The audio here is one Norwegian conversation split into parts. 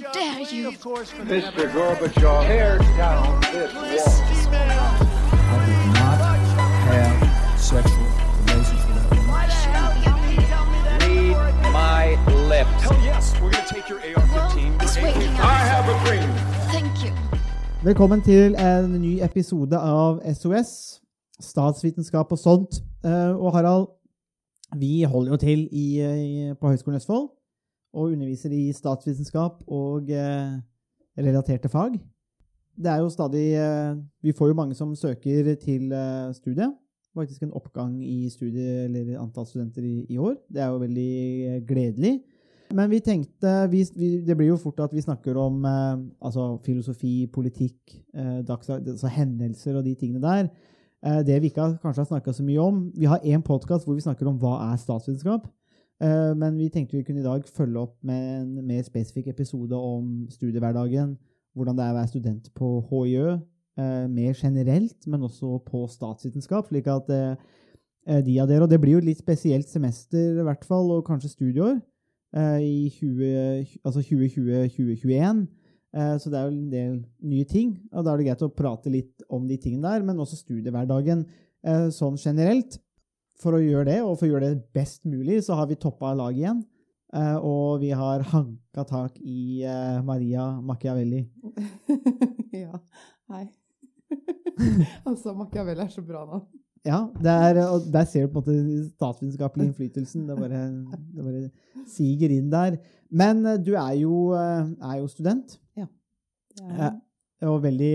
dare you? Mr. Gorbachev, tear down this wall. I did not have sexual relations with that woman. Read my lips. Hell yes, we're gonna take your AR-15. Well, I have a dream. Thank you. Velkommen til en ny episode av SOS, statsvitenskap og sånt. Eh, og Harald, vi holder jo til i, i, på Høgskolen Østfold og underviser i statsvitenskap og eh, relaterte fag. Det er jo stadig eh, Vi får jo mange som søker til eh, studiet. Faktisk en oppgang i studiet, eller antall studenter i, i år. Det er jo veldig eh, gledelig. Men vi tenkte vi, vi, Det blir jo fort at vi snakker om eh, altså filosofi, politikk, eh, dags, altså hendelser og de tingene der. Det vi ikke har, kanskje har snakka så mye om Vi har én podkast hvor vi snakker om hva er statsvitenskap. Eh, men vi tenkte vi kunne i dag følge opp med en mer spesifikk episode om studiehverdagen. Hvordan det er å være student på HiØ, eh, mer generelt, men også på statsvitenskap. slik at eh, de av dere, og det blir jo et litt spesielt semester i hvert fall, og kanskje studieår, i 20, altså 2020-2021. Eh, Så det er jo en del nye ting, og da er det greit å prate litt om de tingene der, men også studiehverdagen eh, sånn generelt. For å gjøre det, og for å gjøre det best mulig, så har vi toppa laget igjen. Eh, Og vi har hanka tak i eh, Maria Machiavelli. ja. Hei. altså, Machiavelli er så bra nå. Ja, det er, og der ser du på en måte statsvitenskapelig innflytelsen. Det bare, det bare siger inn der. Men eh, du er jo, er jo student, Ja. og veldig,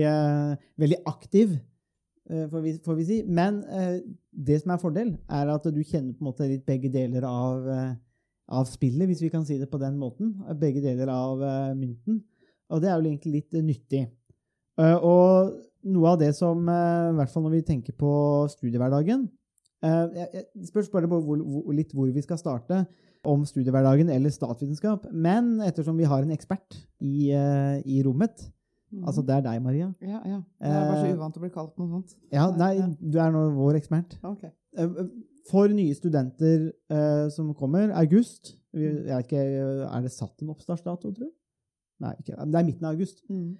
veldig aktiv, får vi, får vi si. Men eh, det som er fordel, er at du kjenner på en måte litt begge deler av, eh, av spillet, hvis vi kan si det på den måten. Begge deler av uh, mynten. Og det er jo egentlig litt eh, nyttig. Uh, og noe av det som, uh, i hvert fall når vi tenker på studiehverdagen uh, spørs bare på hvor, hvor, litt hvor vi skal starte, om studiehverdagen eller statsvitenskap. Men ettersom vi har en ekspert i, eh, i rommet. Altså det er deg, Maria ja, ja. Jeg er bare så Eh, uvant til å bli kalt noe sånt. Ja, nei, du er nå vår ekspert. Ok. Eh, For nye studenter uh, som kommer, august vi- jeg vet ikke, Er det satt en oppstartsdato, tror du? Nei, ikke. det er midten av august. Mm.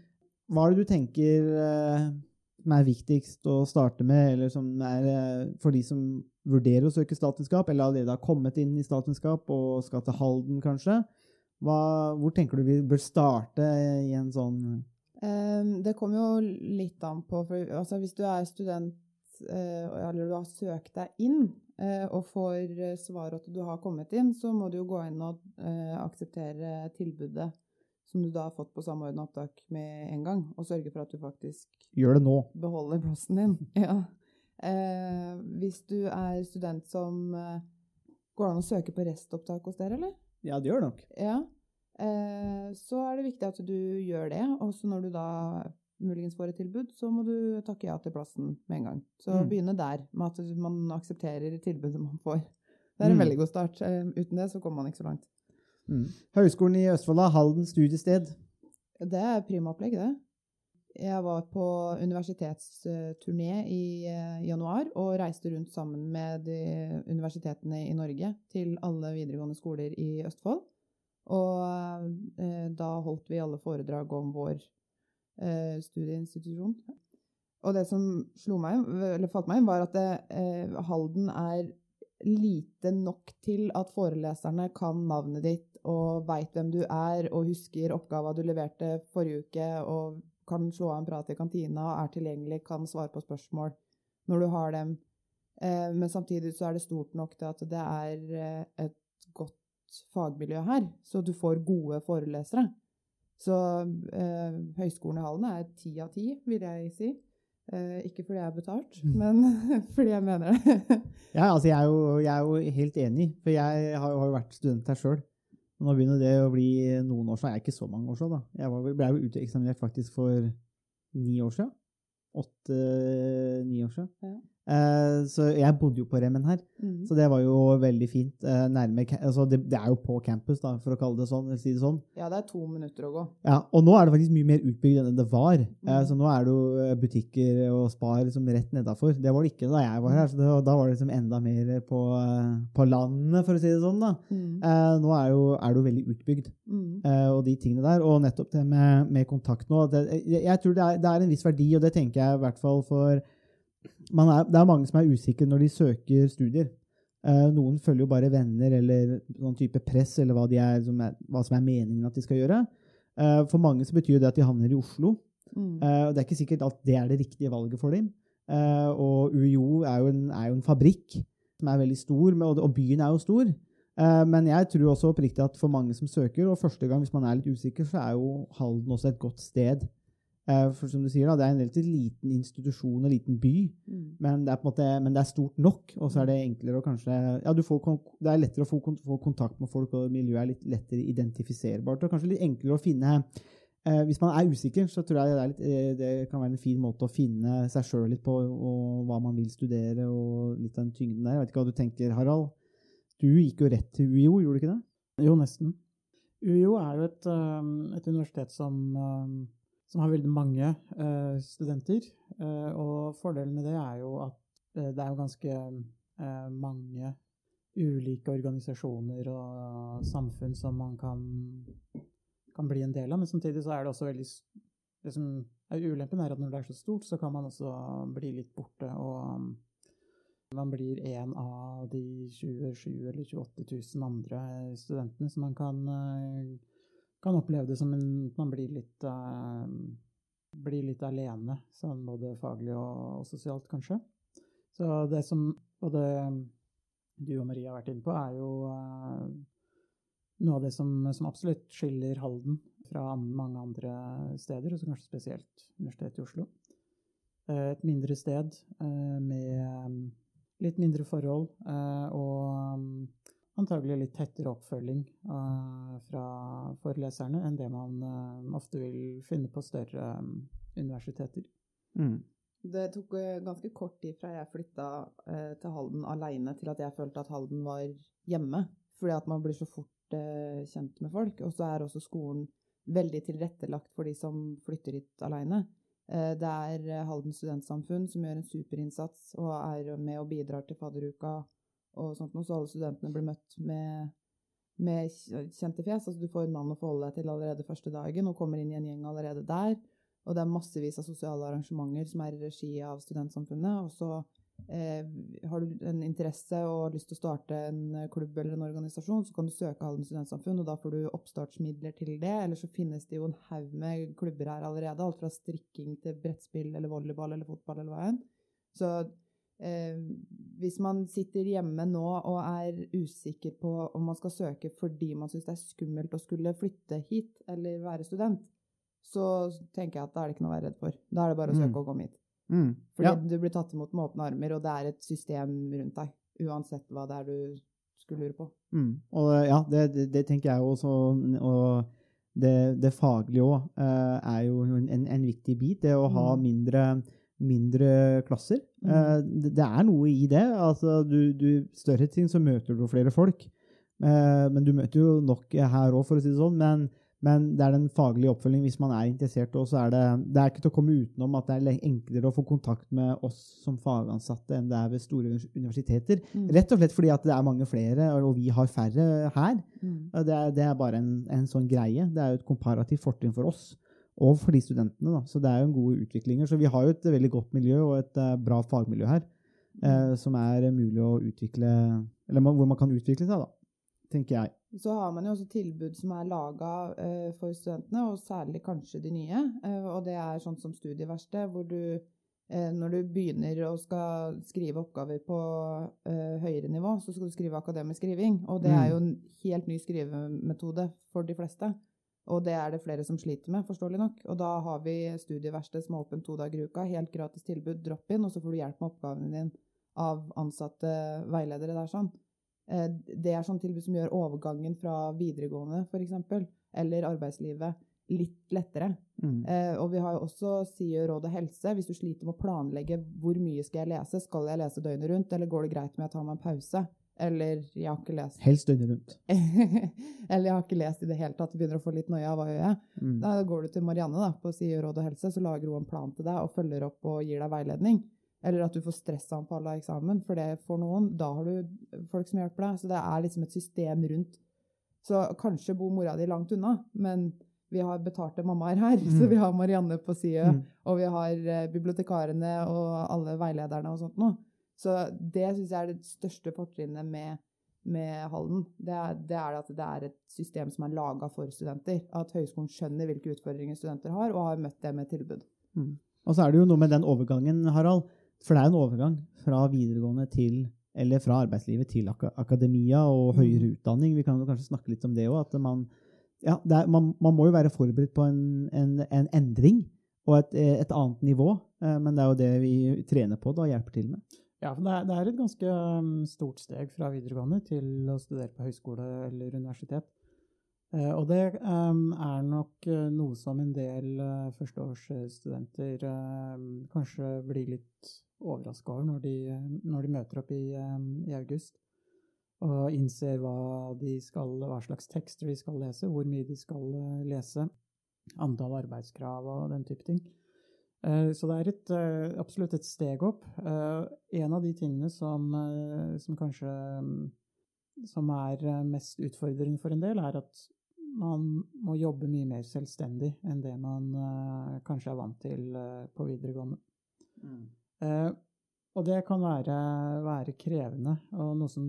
Hva er det du tenker uh, som er viktigst å starte med, eller som er uh, for de som vurderer å søke statsvitenskap, eller allerede har kommet inn i statsvitenskap og skal til Halden, kanskje? Hva, hvor tenker du vi bør starte i en sånn det kommer jo litt an på, for altså, hvis du er student, eh, eller du har søkt deg inn, eh, og får eh, svar at du har kommet inn, så må du jo gå inn og akseptere tilbudet som du da har fått på samordna opptak med en gang, og sørge for at du faktisk Gjør det nå. beholder plassen din. Ja. Eh, hvis du er student som eh, Går det an å søke på restopptak hos dere, eller? Ja, det gjør det nok. Ja. Eh, så er det viktig at du gjør det. Og så når du da muligens får et tilbud, så må du takke ja til plassen med en gang. Så Mm. begynne der, med at man aksepterer tilbudet man får. Det er en Mm. veldig god start. Eh, uten det så kommer man ikke så langt. Mm. Høgskolen i Østfold har Halden studiested. Det er prima opplegg, det. Jeg var på universitetsturné i eh, januar og reiste rundt sammen med universitetene i Norge til alle videregående skoler i Østfold. Og eh, da holdt vi alle foredrag om vår eh, studieinstitusjon. Og det som meg, falt meg inn, var at det, eh, Halden er lite nok til at foreleserne kan navnet ditt og veit hvem du er og husker oppgava du leverte forrige uke og kan slå av en prat i kantina, er tilgjengelig, kan svare på spørsmål når du har dem. Eh, men samtidig så er det stort nok til at det er eh, et godt fagmiljø her, så du får gode forelesere. Så eh, Høgskolen i Hallen er ti av ti, vil jeg si. Eh, ikke fordi jeg er betalt, Mm. men fordi jeg mener det. Ja, altså jeg er, jo, jeg er jo helt enig, for jeg har, jo- har jo vært student her sjøl. Nå begynner det å bli noen år siden. Jeg er ikke så mange år siden, da. Jeg var, ble jo uteksaminert faktisk for ni år siden. Åtte-ni år siden. Ja. Eh, så jeg bodde jo på Remmen her, Mm. så det var jo veldig fint. eh, nærme, altså det, det er jo på campus, da, for å kalle det sånn. Si det sånn. Ja, det er to minutter å gå. Ja, og nå er det faktisk mye mer utbygd enn det var. Mm. så nå er det jo butikker og spar liksom rett nedafor. Det var det ikke da jeg var her, så det, da var det liksom enda mer på, på landet, for å si det sånn. da. Mm. Nå er, jo, er det jo veldig utbygd, eh, og de tingene der. Og nettopp det med, med kontakt nå. Det, jeg, jeg tror det er, det er en viss verdi, og det tenker jeg i hvert fall for er, Det er mange som er usikre når de søker studier. Uh, noen følger jo bare venner eller sånn type press, eller hva, de er, som er, hva som er meningen at de skal gjøre. Uh, for mange så betyr det at de havner i Oslo. Mm. Uh, det er ikke sikkert at det er det riktige valget for dem. Og UiO er jo, en, er jo en fabrikk som er veldig stor, med, og, byen er jo stor. Men jeg tror også oppriktig at for mange som søker, og første gang hvis man er litt usikker, så er jo Halden også et godt sted. Eh, for som du sier, da, det er en relativt liten institusjon og liten by, Mm. men det, er på en måte, men det er stort nok. Og så er det enklere å kanskje Ja, du får, det er lettere å få, få kontakt med folk, og miljøet er litt lettere identifiserbart. Og kanskje litt enklere å finne eh, Hvis man er usikker, så tror jeg det, er litt, eh, det kan være en fin måte å finne seg sjøl litt på, og hva man vil studere, og litt av den tyngden der. Jeg vet ikke hva du tenker, Harald? Du gikk jo rett til UiO, gjorde du ikke det? Jo, nesten. UiO er jo et, um, et universitet som, som har veldig mange uh, studenter. Uh, og fordelen med det er jo at uh, det er jo ganske mange ulike organisasjoner og samfunn som man kan, kan bli en del av. Men samtidig så er det også veldig Det som er ulempen, er at når det er så stort, så kan man også bli litt borte. og um, man blir en av de 27 eller 28 000 andre studentene, så man kan, eh, kan oppleve det som en, at man blir litt, uh, blir litt alene, sånn både faglig og, og sosialt, kanskje. Så det som både du og Maria har vært inne på, er jo uh, noe av det som, som absolutt skiller Halden fra an, mange andre steder, og så kanskje spesielt Universitetet i Oslo. Uh, Et mindre sted med litt mindre forhold og antagelig litt tettere oppfølging uh, fra foreleserne enn det man uh, ofte vil finne på større um, universiteter. Mm. Det tok ganske kort tid fra jeg flytta uh, til Halden aleine, til at jeg følte at Halden var hjemme. Fordi at man blir så fort kjent med folk. Og så er også skolen veldig tilrettelagt for de som flytter hit aleine. Eh, det er Halden studentsamfunn som gjør en superinnsats og er med og bidrar til fadderuka og sånt noe, så alle studentene blir møtt med, med kjente fjes. Altså du får navn å forholde deg til allerede første dagen og kommer inn i en gjeng allerede der. Og det er massevis av sosiale arrangementer som er i regi av studentsamfunnet. Og så eh, har du en interesse og lyst til å starte en klubb eller en organisasjon, så kan du søke Halden studentsamfunn, og da får du oppstartsmidler til det. Eller så finnes det jo en haug med klubber her allerede. Alt fra strikking til brettspill eller volleyball eller fotball eller hva enn. Så hvis man sitter hjemme nå og er usikker på om man skal søke fordi man syns det er skummelt å skulle flytte hit eller være student, så tenker jeg at da er det ikke noe å være redd for. Da er det bare å søke Mm. og komme hit. Mm. Fordi Ja. du blir tatt imot med åpne armer, og det er et system rundt deg. Uansett hva det er du skulle lure på. Mm. Og ja, det, det, det tenker jeg også. Og det, det faglige òg er jo en, en viktig bit. Det å ha Mm. mindre, mindre klasser. Mm. Eh, det, er noe i det. Altså, du, du, større ting så møter du flere folk. Eh, men du møter jo nok her òg, for å si det sånn. Men, men det er den faglige oppfølgingen hvis man er interessert. Og så er det, det er ikke til å komme utenom at det er enklere å få kontakt med oss som fagansatte enn det er ved store universiteter. Mm. Rett og slett fordi at det er mange flere, og vi har færre her. Mm. Det er, det er bare en, en sånn greie. Det er jo et komparativt fortrinn for oss, og for de studentene. Da. Så det er jo en god utvikling. Så vi har jo et veldig godt miljø og et uh, bra fagmiljø her, uh, som er mulig å utvikle Eller man, hvor man kan utvikle seg, da, tenker jeg. Så har man jo også tilbud som er laga uh, for studentene, og særlig kanskje de nye. Eh, og det er sånn som studieverksted, hvor du eh, når du begynner å skal skrive oppgaver på eh, høyere nivå, så skal du skrive akademisk skriving. Og det er jo en helt ny skrivemetode for de fleste. Og det er det flere som sliter med, forståelig nok. Og da har vi studieverksted som er åpent to dager i uka, helt gratis tilbud, drop in, og så får du hjelp med oppgaven din av ansatte veiledere der sånn. Eh, Det er sånn tilbud som gjør overgangen fra videregående, f.eks., eller arbeidslivet, litt lettere. Mm. Eh, og vi har jo også sier råd og helse. Hvis du sliter med å planlegge hvor mye skal jeg lese, skal jeg lese døgnet rundt, eller går det greit med å ta meg en pause? Eller jeg har ikke lest Helst døgnet rundt. Eller jeg har ikke lest i det hele tatt, begynner å få litt noia, hva gjør jeg? Mm. Da går du til Marianne da, på Sier råd og helse, så lager hun en plan til deg og følger opp og gir deg veiledning. Eller at du får stressanfall av eksamen, for det for noen, da har du folk som hjelper deg. Så det er liksom et system rundt. Så kanskje bor mora di langt unna, men vi har betalte mammaer her, så Mm. vi har Marianne på side, Mm. og vi har eh, bibliotekarene og alle veilederne og sånt noe. Så det syns jeg er det største fortrinnet med, med Halden. Det er, det er at det er et system som er laga for studenter. At høyskolen skjønner hvilke utfordringer studenter har, og har møtt det med tilbud. Og så er det jo noe med den overgangen, Harald. For det er en overgang fra videregående til eller fra arbeidslivet til ak akademia og høyere utdanning. Vi kan jo kanskje snakke litt om det òg. At man, ja, er, man, man må jo være forberedt på en, en, en endring og et, et annet nivå. Eh, Men det er jo det vi trener på da, og hjelper til med. Ja, for det er, et ganske um, stort steg fra videregående til å studere på høyskole eller universitet. Eh, og det um, er nok eh, noe som en del uh, førsteårsstudenter kanskje blir litt overraska over når de, når de møter opp i, um, i august. Og innser hva, skal, hva slags tekster de skal lese, hvor mye de skal lese, antall arbeidskrav og den type ting. Eh, Så det er et, eh, absolutt et steg opp. Eh, En av de tingene som, som kanskje mm, som er mest utfordrende for en del, er at man må jobbe mye mer selvstendig enn det man kanskje er vant til på videregående. Mm. Og det kan være, være krevende, og noe som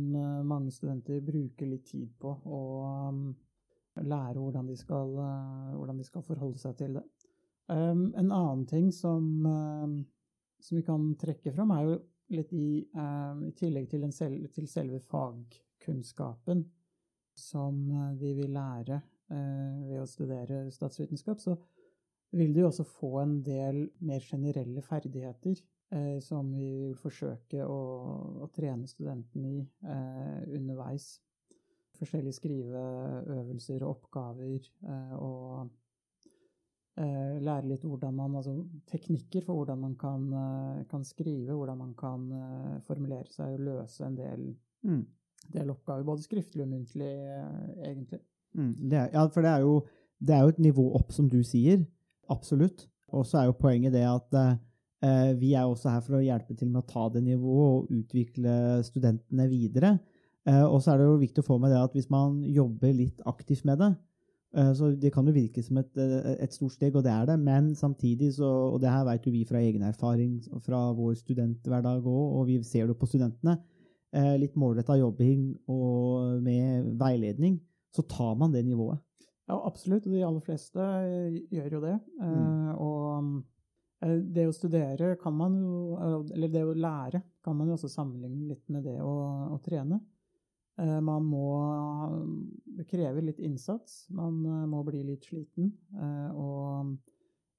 mange studenter bruker litt tid på å mm, lære hvordan de skal, hvordan de skal forholde seg til det. Um, en annen ting som, um, som vi kan trekke fram, er jo litt i, um, i tillegg til, sel til selve fagkunnskapen som vi de vil lære uh, ved å studere statsvitenskap, så vil jo også få en del mer generelle ferdigheter uh, som vi vil forsøke å, å trene studentene i uh, underveis. Forskjellige skriveøvelser og oppgaver og eh, lære litt hvordan man, altså teknikker for hvordan man kan, eh, kan skrive, hvordan man kan eh, formulere seg og løse en del, Mm. del oppgaver, både skriftlig og muntlig, eh, egentlig. Mm, det er, ja, for det er, jo, det er jo et nivå opp, som du sier. Absolutt. Og så er jo poenget det at eh, vi er også her for å hjelpe til med å ta det nivået og utvikle studentene videre. Eh, og så er det jo viktig å få med det at hvis man jobber litt aktivt med det, eh, så det kan jo virke som et, eh, et stort steg, og det er det, men samtidig så, og det her vet jo vi fra egen erfaring fra vår studenthverdag òg, og vi ser det på studentene, eh, litt målretta jobbing og med veiledning, så tar man det nivået. Ja, absolutt. Og de aller fleste eh, gjør jo det. Eh, Mm. Og eh, det å studere kan man jo, eh, eller det å lære, kan man jo også sammenligne litt med det å, å trene. Eh, Man må Det krever litt innsats. Man eh, må bli litt sliten. eh, Og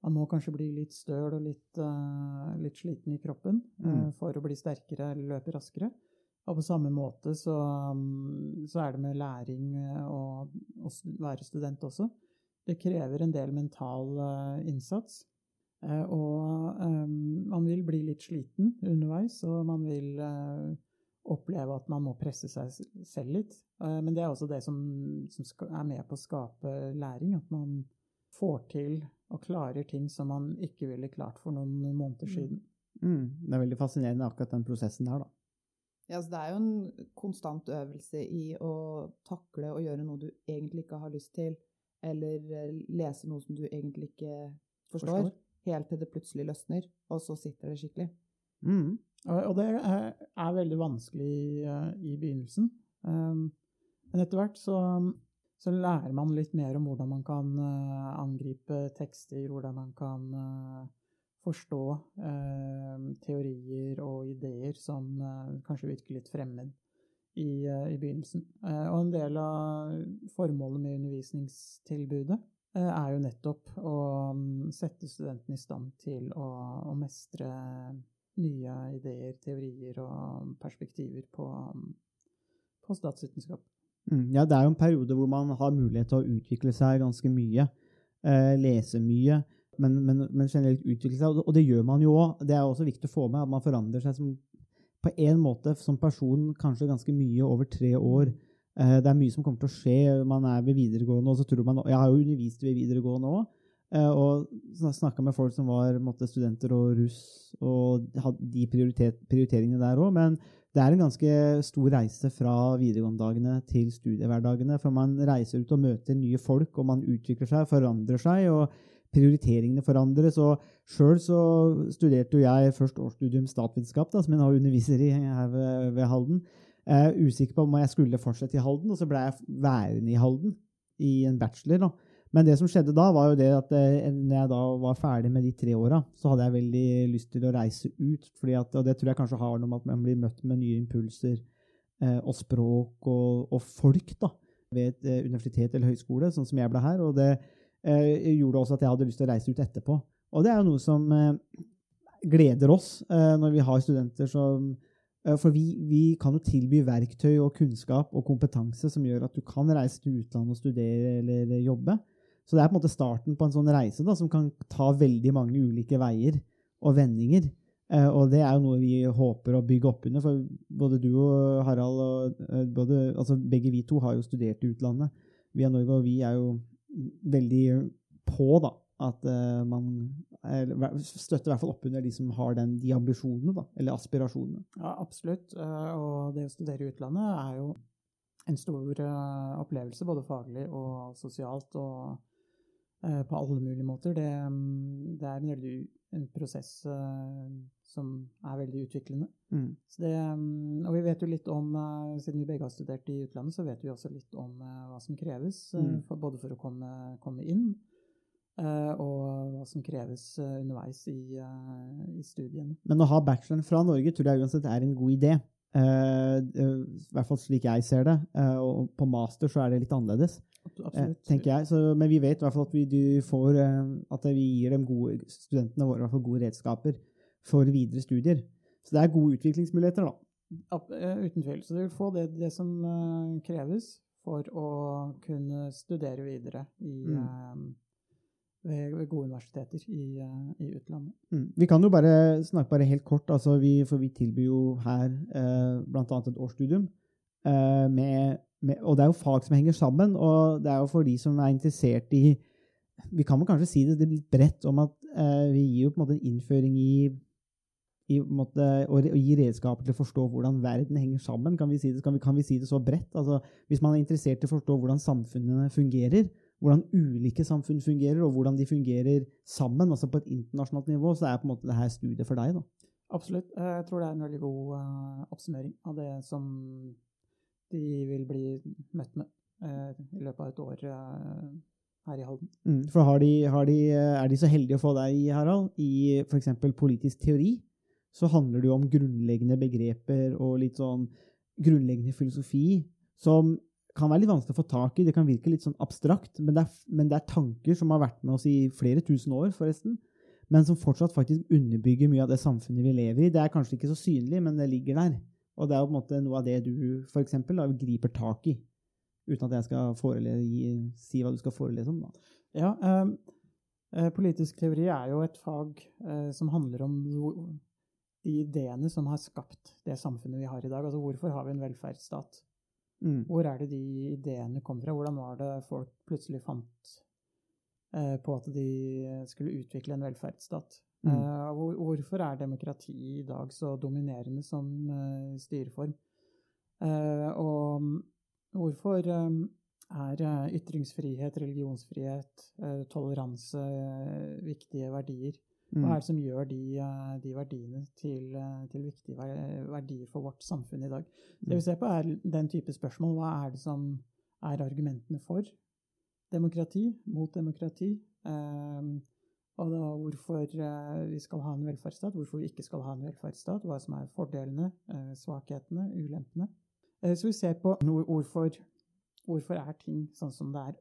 man må kanskje bli litt støl og litt, litt sliten i kroppen Mm. for å bli sterkere eller løpe raskere. Og på samme måte så, um, så er det med læring og å være student også. Det krever en del mental innsats. Og man vil bli litt sliten underveis, og man vil oppleve at man må presse seg selv litt. Eh, men det er også det som, som er med på å skape læring, at man får til og klarer ting som man ikke ville klart for noen måneder siden. Mm, det er veldig fascinerende akkurat den prosessen der, da. Ja, så det er jo en konstant øvelse i å takle å gjøre noe du egentlig ikke har lyst til, eller eh, lese noe som du egentlig ikke forstår, Forstår. helt til det plutselig løsner, og så sitter det skikkelig. Mm. Og og det er, er veldig vanskelig eh, i begynnelsen. Um, men etter hvert så, så lærer man litt mer om hvordan man kan eh, angripe tekster, hvordan man kan eh, forstå eh, teorier og ideer som eh, kanskje virker litt fremmed i, eh, i begynnelsen. Eh, og en del av formålet med undervisningstilbudet eh, er jo nettopp å mm, sette studentene i stand til å, å mestre nye ideer, teorier og perspektiver på, på statsvitenskap. Mm. Ja, det er jo en periode hvor man har mulighet til å utvikle seg ganske mye. eh, lese mye, men, men, men generelt utvikle seg. Og det gjør man jo òg. Det er også viktig å få med at man forandrer seg som, på en måte som person kanskje ganske mye over tre år. Eh, det er mye som kommer til å skje. Man er ved videregående, og så tror man Jeg har jo undervist ved videregående òg. Eh, og snakka med folk som var måtte, studenter og russ, og hadde de prioriteringene der òg. Men det er en ganske stor reise fra videregående-dagene til studiehverdagene. For man reiser ut og møter nye folk, og man utvikler seg, forandrer seg. og prioriteringene forandres. og Sjøl så studerte jo jeg først årsstudium statsvitenskap, som jeg nå underviser i her ved, ved Halden. Jeg er usikker på om jeg skulle fortsette i Halden, og så ble jeg værende i Halden i en bachelor. da. Men det som skjedde da, var jo det at eh, når jeg da var ferdig med de tre åra, så hadde jeg veldig lyst til å reise ut. At, og det tror jeg kanskje har noe med at man blir møtt med nye impulser eh, og språk og, og, folk da, ved et eh, universitet eller høyskole, sånn som jeg ble her. Og det eh, gjorde også at jeg hadde lyst til å reise ut etterpå. Og det er jo noe som eh, gleder oss eh, når vi har studenter som for vi, vi, kan jo tilby verktøy og kunnskap og kompetanse som gjør at du kan reise til utlandet og studere eller jobbe. Så det er på en måte starten på en sånn reise da, som kan ta veldig mange ulike veier og vendinger. Eh, og det er jo noe vi håper å bygge opp under. For både du og Harald og eh, både, altså Begge vi to har jo studert i utlandet via Norge, og vi er jo veldig på da, at uh, man er, støtter i hvert fall opp under de som har den, de ambisjonene, da, eller aspirasjonene. Ja, absolutt. Uh, og det å studere i utlandet er jo en stor uh, opplevelse, både faglig og sosialt. og på alle mulige måter. Det, mm, det er en, veldig, en prosess uh, som er veldig utviklende. Mm. Det, um, og vi vet jo litt om, uh, siden vi begge har studert i utlandet, så vet vi også litt om uh, hva som kreves, mm. for, både for å komme, komme inn og hva som kreves underveis i, i, studiene. Men å ha bacheloren fra Norge tror jeg uansett er en god idé. I hvert fall slik jeg ser det. og på master så er det litt annerledes. Absolutt. tenker jeg. Så, men vi vet i hvert fall at vi, får, eh, at vi gir dem gode, studentene våre hvert fall gode redskaper for videre studier. Så det er gode utviklingsmuligheter, da. Uh, uten tvil. Så du vil få det, det som kreves for å kunne studere videre i, mm. ved, gode universiteter i, i utlandet. Mm. Vi kan jo bare snakke bare helt kort, altså vi, for vi tilbyr jo her eh, bl.a. et årsstudium med og det er jo fag som henger sammen, og det er jo for de som er interessert i Vi kan vel kanskje si det, litt bredt om at eh, vi gir jo på en måte en innføring i, i måte, å, gi redskaper til å forstå hvordan verden henger sammen. Kan vi si det, kan vi, kan vi si det så bredt? Altså, hvis man er interessert i å forstå hvordan samfunnene fungerer, hvordan ulike samfunn fungerer, og hvordan de fungerer sammen, altså på et internasjonalt nivå, så er på en måte det her studiet for deg. da. Absolutt. Jeg tror det er en veldig god uh, oppsummering av det som de vil bli møtt med eh, i løpet av et år eh, her i Halden. Mm, for har de, har de, eh, Er de så heldige å få deg, Harald, i f.eks. politisk teori, så handler det jo om grunnleggende begreper og litt sånn grunnleggende filosofi som kan være litt vanskelig å få tak i. Det kan virke litt sånn abstrakt, men det, er, men det er tanker som har vært med oss i flere tusen år, forresten. Men som fortsatt faktisk underbygger mye av det samfunnet vi lever i. Det er kanskje ikke så synlig, men det ligger der. Og det er jo på en måte noe av det du for eksempel, da, griper tak i, uten at jeg skal forelese, si hva du skal forelese om. Da. Ja, ehm, eh, Politisk teori er jo et fag eh, som handler om de ideene som har skapt det samfunnet vi har i dag. Altså hvorfor har vi en velferdsstat? Mm. Hvor er det de ideene kom fra? Hvordan var det folk plutselig fant eh, på at de skulle utvikle en velferdsstat? Mm. Uh, hvorfor er demokrati i dag så dominerende som uh, styreform? Uh, og hvorfor er ytringsfrihet, religionsfrihet, toleranse viktige verdier? Hva mm. er det som gjør de, de verdiene til, til, viktige verdier for vårt samfunn i dag? Det vi mm. ser på, er den type spørsmål. Hva er det som er argumentene for demokrati, mot demokrati? Uh, og da hvorfor eh, vi skal ha en velferdsstat, hvorfor vi ikke skal ha en velferdsstat, hva som er fordelene, eh, svakhetene, ulempene. Eh, så vi ser på hvorfor, hvorfor er ting sånn som det er.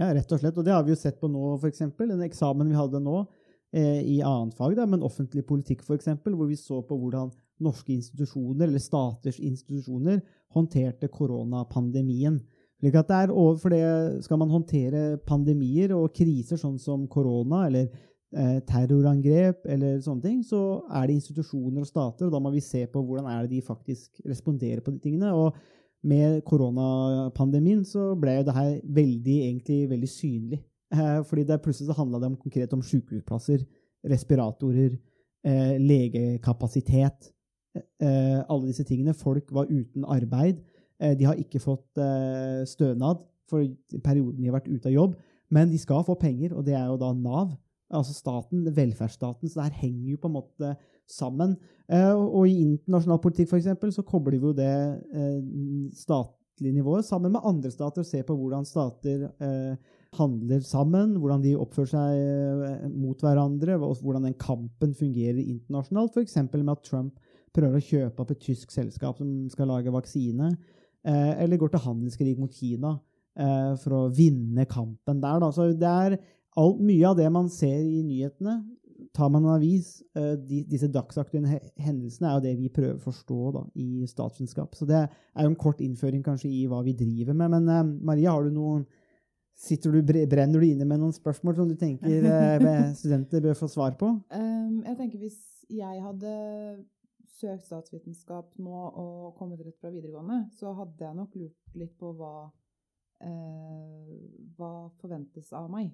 Ja, rett og slett. Og det har vi jo sett på nå, f.eks. Den eksamen vi hadde nå i annet fag, da, men offentlig politikk, f.eks., hvor vi så på hvordan norske institusjoner, eller staters institusjoner, håndterte koronapandemien. Slik at det er over, for det Skal man håndtere pandemier og kriser sånn som korona eller eh, terrorangrep eller sånne ting, så er det institusjoner og stater, og da må vi se på hvordan er det de faktisk responderer på de tingene. og med koronapandemien så ble jo det her veldig, egentlig veldig synlig. Eh, fordi det plutselig så handla det om, konkret om sykehusplasser, respiratorer, eh, legekapasitet. Eh, alle disse tingene. Folk var uten arbeid. Eh, de har ikke fått eh, stønad for perioden de har vært ute av jobb, men de skal få penger, og det er jo da Nav. Altså staten, velferdsstaten. Så det her henger jo på en måte sammen. Eh, og i internasjonal politikk for eksempel, så kobler vi jo det statlige nivået sammen med andre stater og ser på hvordan stater handler sammen, hvordan de oppfører seg mot hverandre, og hvordan den kampen fungerer internasjonalt. F.eks. med at Trump prøver å kjøpe opp et tysk selskap som skal lage vaksine, eller går til handelskrig mot Kina eh, for å vinne kampen der. Da. Så det er alt, mye av det man ser i nyhetene, tar man en avis, eh, de, disse dagsaktuelle hendelsene er jo det vi prøver å forstå da, i statsvitenskap. Så det er jo en kort innføring kanskje i hva vi driver med. Men eh, Maria, har du noen du, Brenner du inne med noen spørsmål som du tenker eh, studenter bør få svar på? Um, jeg tenker Hvis jeg hadde søkt statsvitenskap nå og kommet rett fra videregående, så hadde jeg nok lurt litt på hva, eh, hva forventes av meg.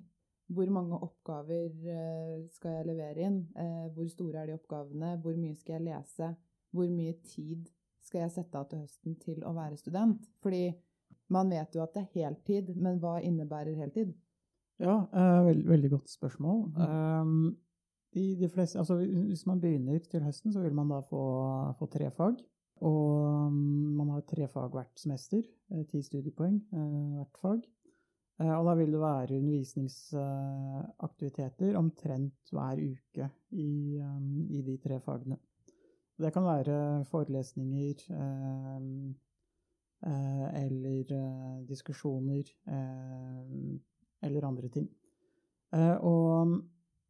Hvor mange oppgaver eh, skal jeg levere inn? Eh, hvor store er de oppgavene? Hvor mye skal jeg lese? Hvor mye tid skal jeg sette av til høsten til å være student? Fordi man vet jo at det er heltid, men hva innebærer heltid? Ja, eh, veld, veldig godt spørsmål. Um, de, fleste, altså, hvis man begynner til høsten, så vil man da få, få tre fag. Og um, man har tre fag hvert semester, eh, ti studiepoeng eh, hvert fag. Eh, og da vil det være undervisningsaktiviteter omtrent hver uke i, um, i de tre fagene. Det kan være forelesninger eller diskusjoner eller andre ting. Og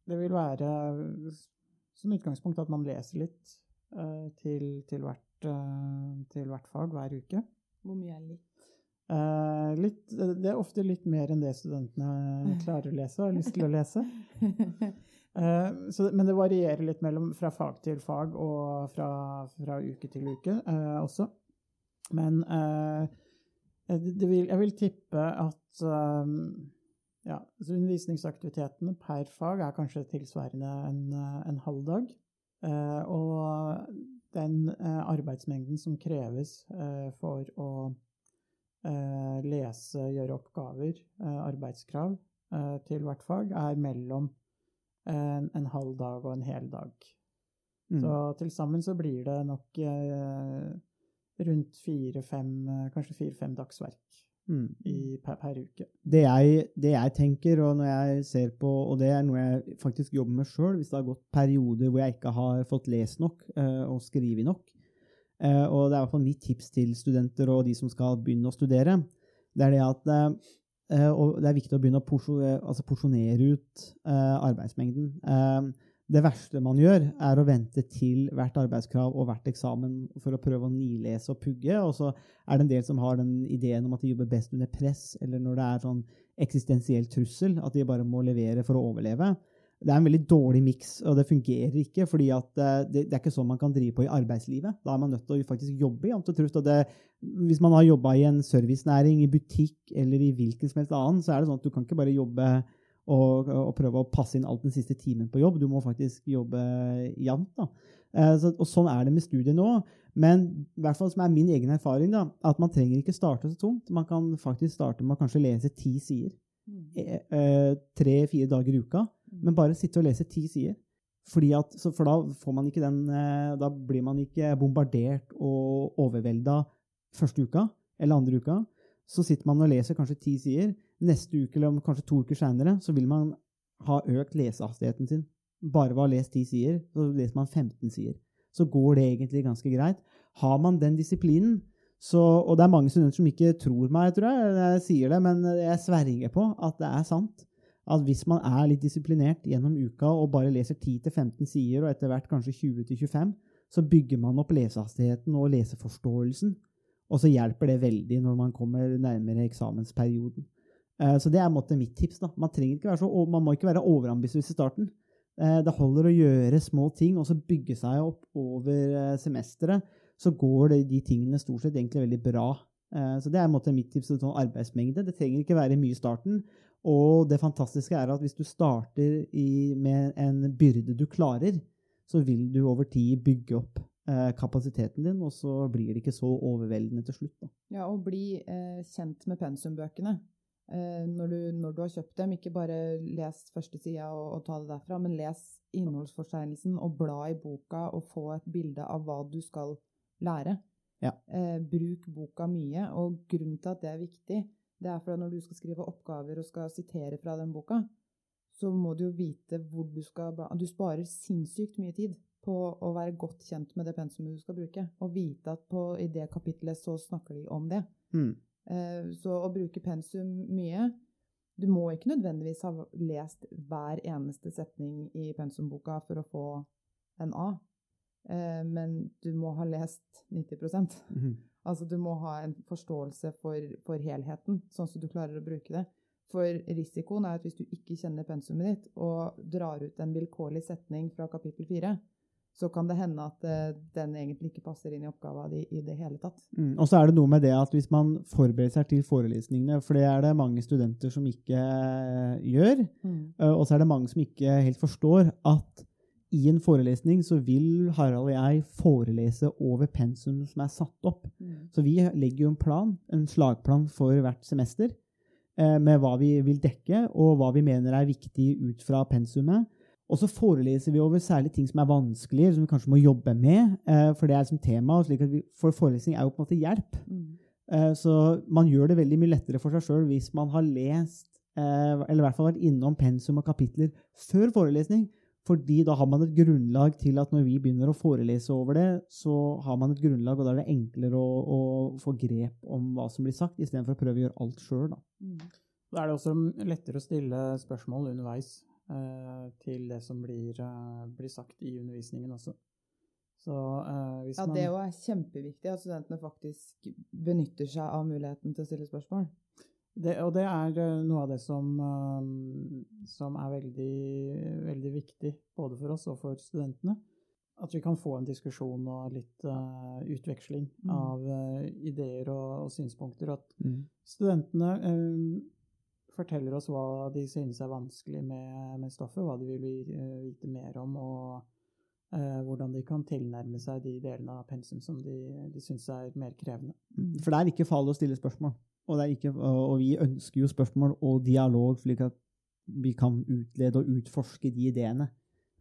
det vil være som utgangspunkt at man leser litt uh, til, til, hvert, uh, til hvert fag hver uke. Hvor mye er litt? Uh, litt, det er ofte litt mer enn det studentene klarer å lese og har lyst til å lese. Så, men det varierer litt mellom, fra fag til fag og fra, fra uke til uke også. Men det, det vil, jeg vil tippe at ja, så undervisningsaktivitetene per fag er kanskje tilsvarende en, eh, en halv dag. Eh, og den eh, arbeidsmengden som kreves eh, for å eh, lese, gjøre oppgaver, eh, arbeidskrav eh, til hvert fag, er mellom en, en halv dag og en hel dag. Mm. Så til sammen så blir det nok rundt fire-fem, kanskje fire-fem dagsverk Mm. i, per, per uke. Det jeg, det jeg tenker, og når jeg ser på, og det er noe jeg faktisk jobber med sjøl, hvis det har gått perioder hvor jeg ikke har fått lest nok uh, og skrevet nok, uh, og det er i hvert fall mitt tips til studenter og de som skal begynne å studere, det er det at uh, det er viktig å begynne å porsjo, eh, altså porsjonere ut arbeidsmengden. Det verste man gjør, er å vente til hvert arbeidskrav og hvert eksamen for å prøve å nilese og pugge. Og så er det en del som har den ideen om at de jobber best under press, eller når det er sånn eksistensiell trussel, at de bare må levere for å overleve. Det er en veldig dårlig miks, og det fungerer ikke. fordi eh, det, det er ikke sånn man kan drive på i arbeidslivet. Da er man nødt til å faktisk jobbe jevnt og trutt. Og det, hvis man har jobba i en servicenæring, i butikk eller i hvilken som helst annen, så er det sånn at du kan ikke bare jobbe og, og prøve å passe inn alt den siste timen på jobb. Du må faktisk jobbe jevnt. da. Eh, så, og sånn er det med studiet nå. Men i hvert fall som er min egen erfaring, da, at man trenger ikke starte så tungt. Man kan faktisk starte med å kanskje lese ti sider. eh, eh, Tre-fire dager i uka. Men bare sitte og lese ti sider. At, så, for da får man ikke den eh, Da blir man ikke bombardert og overvelda første uka eller andre uka. Så sitter man og leser kanskje ti sider. Neste uke eller kanskje to uker seinere så vil man ha økt lesehastigheten sin. Bare ved å ha lest ti sider, så leser man 15 sider. Så går det egentlig ganske greit. Har man den disiplinen, så, og det er mange studenter som ikke tror meg, tror jeg, jeg sier det, men jeg sverger på at det er sant. At hvis man er litt disiplinert gjennom uka og bare leser 10-15 sider, og etter hvert kanskje 20-25, så bygger man opp lesehastigheten og leseforståelsen. Og så hjelper det veldig når man kommer nærmere eksamensperioden. Eh, Så det er måte mitt tips. da. Man, så, man må ikke være overambisiøs i starten. Eh, Det holder å gjøre små ting og så bygge seg opp over eh, semesteret. Så går det, de tingene stort sett egentlig veldig bra. Så det er måte mitt tips. Sånn arbeidsmengde. Det trenger ikke være mye i starten. Og det fantastiske er at hvis du starter i, med en byrde du klarer, så vil du over tid bygge opp kapasiteten din, og så blir det ikke så overveldende til slutt. Da. Ja, og bli eh, kjent med pensumbøkene. Eh, når, du, når du har kjøpt dem, ikke bare les første sida og, og ta det derfra, men les innholdsfortegnelsen og bla i boka og få et bilde av hva du skal lære. Ja. Eh, bruk boka mye, og grunnen til at det er viktig, det er at når du skal skrive oppgaver og skal sitere fra den boka, så må du jo vite hvor du skal bla. Du sparer sinnssykt mye tid på å være godt kjent med det pensumet du skal bruke, og vite at på, i det kapitlet så snakker de om det. Mm. Eh, Så å bruke pensum mye Du må ikke nødvendigvis ha lest hver eneste setning i pensumboka for å få en A, Eh, men du må ha lest 90 Mhm. Altså du må ha en forståelse for, for helheten, sånn at du klarer å bruke det. For risikoen er at hvis du ikke kjenner pensumet ditt og drar ut en vilkårlig setning fra kapittel 4, så kan det hende at uh, den egentlig ikke passer inn i oppgava di i det hele tatt. Mm. Og så er det noe med det at hvis man forbereder seg til forelesningene, for det er det mange studenter som ikke uh, gjør, eh, og så er det mange som ikke helt forstår at i en forelesning så vil Harald og jeg forelese over pensum som er satt opp. Mm. Så vi legger jo en plan, en slagplan for hvert semester, eh, med hva vi vil dekke, og hva vi mener er viktig ut fra pensumet. Og så foreleser vi over særlig ting som er vanskelige, som vi kanskje må jobbe med, eh, for det er som tema. slik at vi, For forelesning er jo på en måte hjelp. Mm. Eh, Så man gjør det veldig mye lettere for seg sjøl hvis man har lest, eh, eller i hvert fall vært innom pensum og kapitler før forelesning. Fordi da har man et grunnlag til at når vi begynner å forelese over det, så har man et grunnlag, og da er det enklere å, å få grep om hva som blir sagt, istedenfor å prøve å gjøre alt sjøl. Mm. Da er det også lettere å stille spørsmål underveis til det som blir, eh, blir sagt i undervisningen også. Så eh, hvis Ja, man det jo er kjempeviktig at studentene faktisk benytter seg av muligheten til å stille spørsmål. Det, og det er eh, noe av det som, eh, som er veldig, veldig viktig både for oss og for studentene. At vi kan få en diskusjon og litt uh, utveksling Mm. av uh, ideer og, og synspunkter. At Mm. studentene eh, forteller oss hva de synes er vanskelig med, med stoffet, hva de vil eh, vite mer om, og eh, hvordan de kan tilnærme seg de delene av pensum som de, de syns er mer krevende. Mm. For det er ikke farlig å stille spørsmål. Og, det ikke, og og vi ønsker jo spørsmål og dialog, slik at vi kan utlede og utforske de ideene.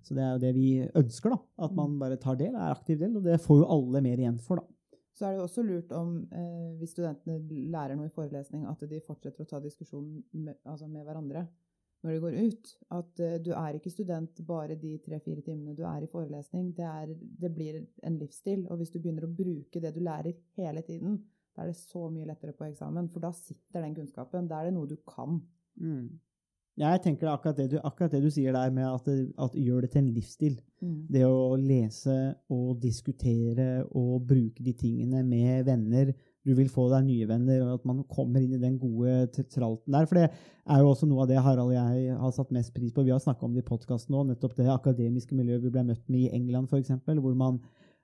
Så det er jo det vi ønsker, da. At man bare tar del, er aktiv del. Og det får jo alle mer igjen for, da. Så er det også lurt om, eh, hvis studentene lærer noe i forelesning, at de fortsetter å ta diskusjonen med, altså med hverandre når de går ut. At eh, du er ikke student bare de tre-fire timene du er i forelesning. Det, er, det blir en livsstil. Og hvis du begynner å bruke det du lærer hele tiden, da er det så mye lettere på eksamen. For da sitter den kunnskapen. Da er det noe du kan. Mm. Jeg tenker det er akkurat det du, akkurat det du sier der med at, det, at gjør det til en livsstil. Det å lese og diskutere og bruke de tingene med venner. Du vil få deg nye venner, og at man kommer inn i den gode tralten der. For det er jo også noe av det Harald og jeg har satt mest pris på. Vi har snakka om det i podkasten nå, nettopp det akademiske miljøet vi ble møtt med i England, f.eks., hvor man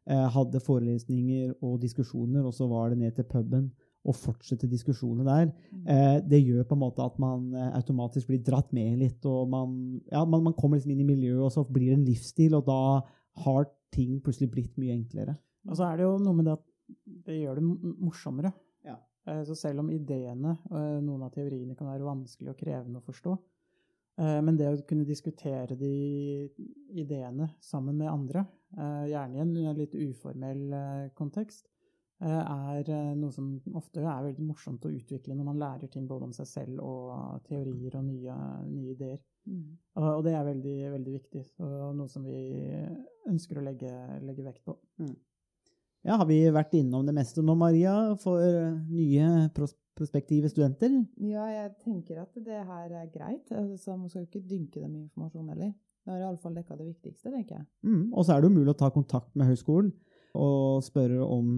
eh, hadde forelesninger og diskusjoner, og så var det ned til puben og fortsette diskusjonene der. Eh, det gjør på en måte at man eh, automatisk blir dratt med litt, og man, ja, man, man kommer liksom inn i miljøet, og så blir det en livsstil, og da har ting plutselig blitt mye enklere. Og så er det jo noe med det at det gjør det morsommere. Ja. Eh, Så selv om ideene, eh, noen av teoriene, kan være vanskelig og krevende å forstå, eh, men det å kunne diskutere de ideene sammen med andre, eh, gjerne i en litt uformell kontekst, er eh, noe som ofte er veldig morsomt å utvikle når man lærer ting både om seg selv og teorier og nye, nye ideer. Og og det er veldig, veldig viktig, og noe som vi ønsker å legge, legge vekt på. Ja, Har vi vært innom det meste nå, Maria, for eh, nye pros prospektive studenter? Ja, jeg tenker at det her er greit. Altså, så man skal jo ikke dynke dem med informasjon heller. Det har iallfall dekka det viktigste, tenker jeg. Mm. Og så er det jo mulig å ta kontakt med høyskolen og spørre om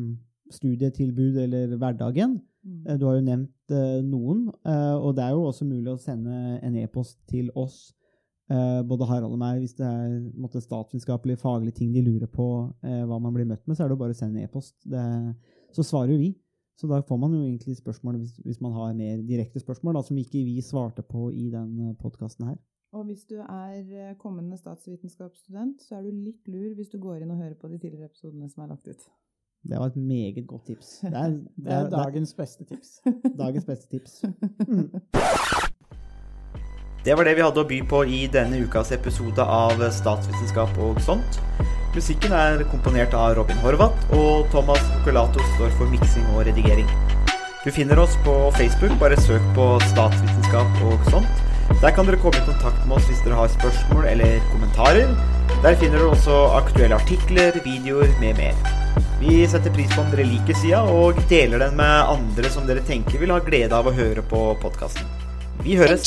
studietilbud eller hverdagen. Mm. Eh, Du har jo nevnt eh, noen, eh, og det er jo også mulig å sende en e-post til oss, både Harald og meg, hvis det er måtte, statsvitenskapelige faglige ting de lurer på hva man blir møtt med, så er det jo bare å sende en e-post. Så svarer jo vi. Så da får man jo egentlig spørsmål hvis, hvis man har mer direkte spørsmål, da, som ikke vi svarte på i den podkasten her. Og hvis du er kommende statsvitenskapsstudent, så er du litt lur hvis du går inn og hører på de tidligere episodene som er lagt ut. Det var et meget godt tips. Det er, Det er dagens beste tips. dagens beste tips. Det var det vi hadde å by på i denne ukas episode av Statsvitenskap og sånt. Musikken er komponert av Robin Horvath, og Thomas Colato står for miksing og redigering. Du finner oss på Facebook, bare søk på Statsvitenskap og sånt. Der kan dere komme i kontakt med oss hvis dere har spørsmål eller kommentarer. Der finner dere også aktuelle artikler, videoer med mer. Vi setter pris på om dere liker sida, og deler den med andre som dere tenker vil ha glede av å høre på podkasten. Vi høres!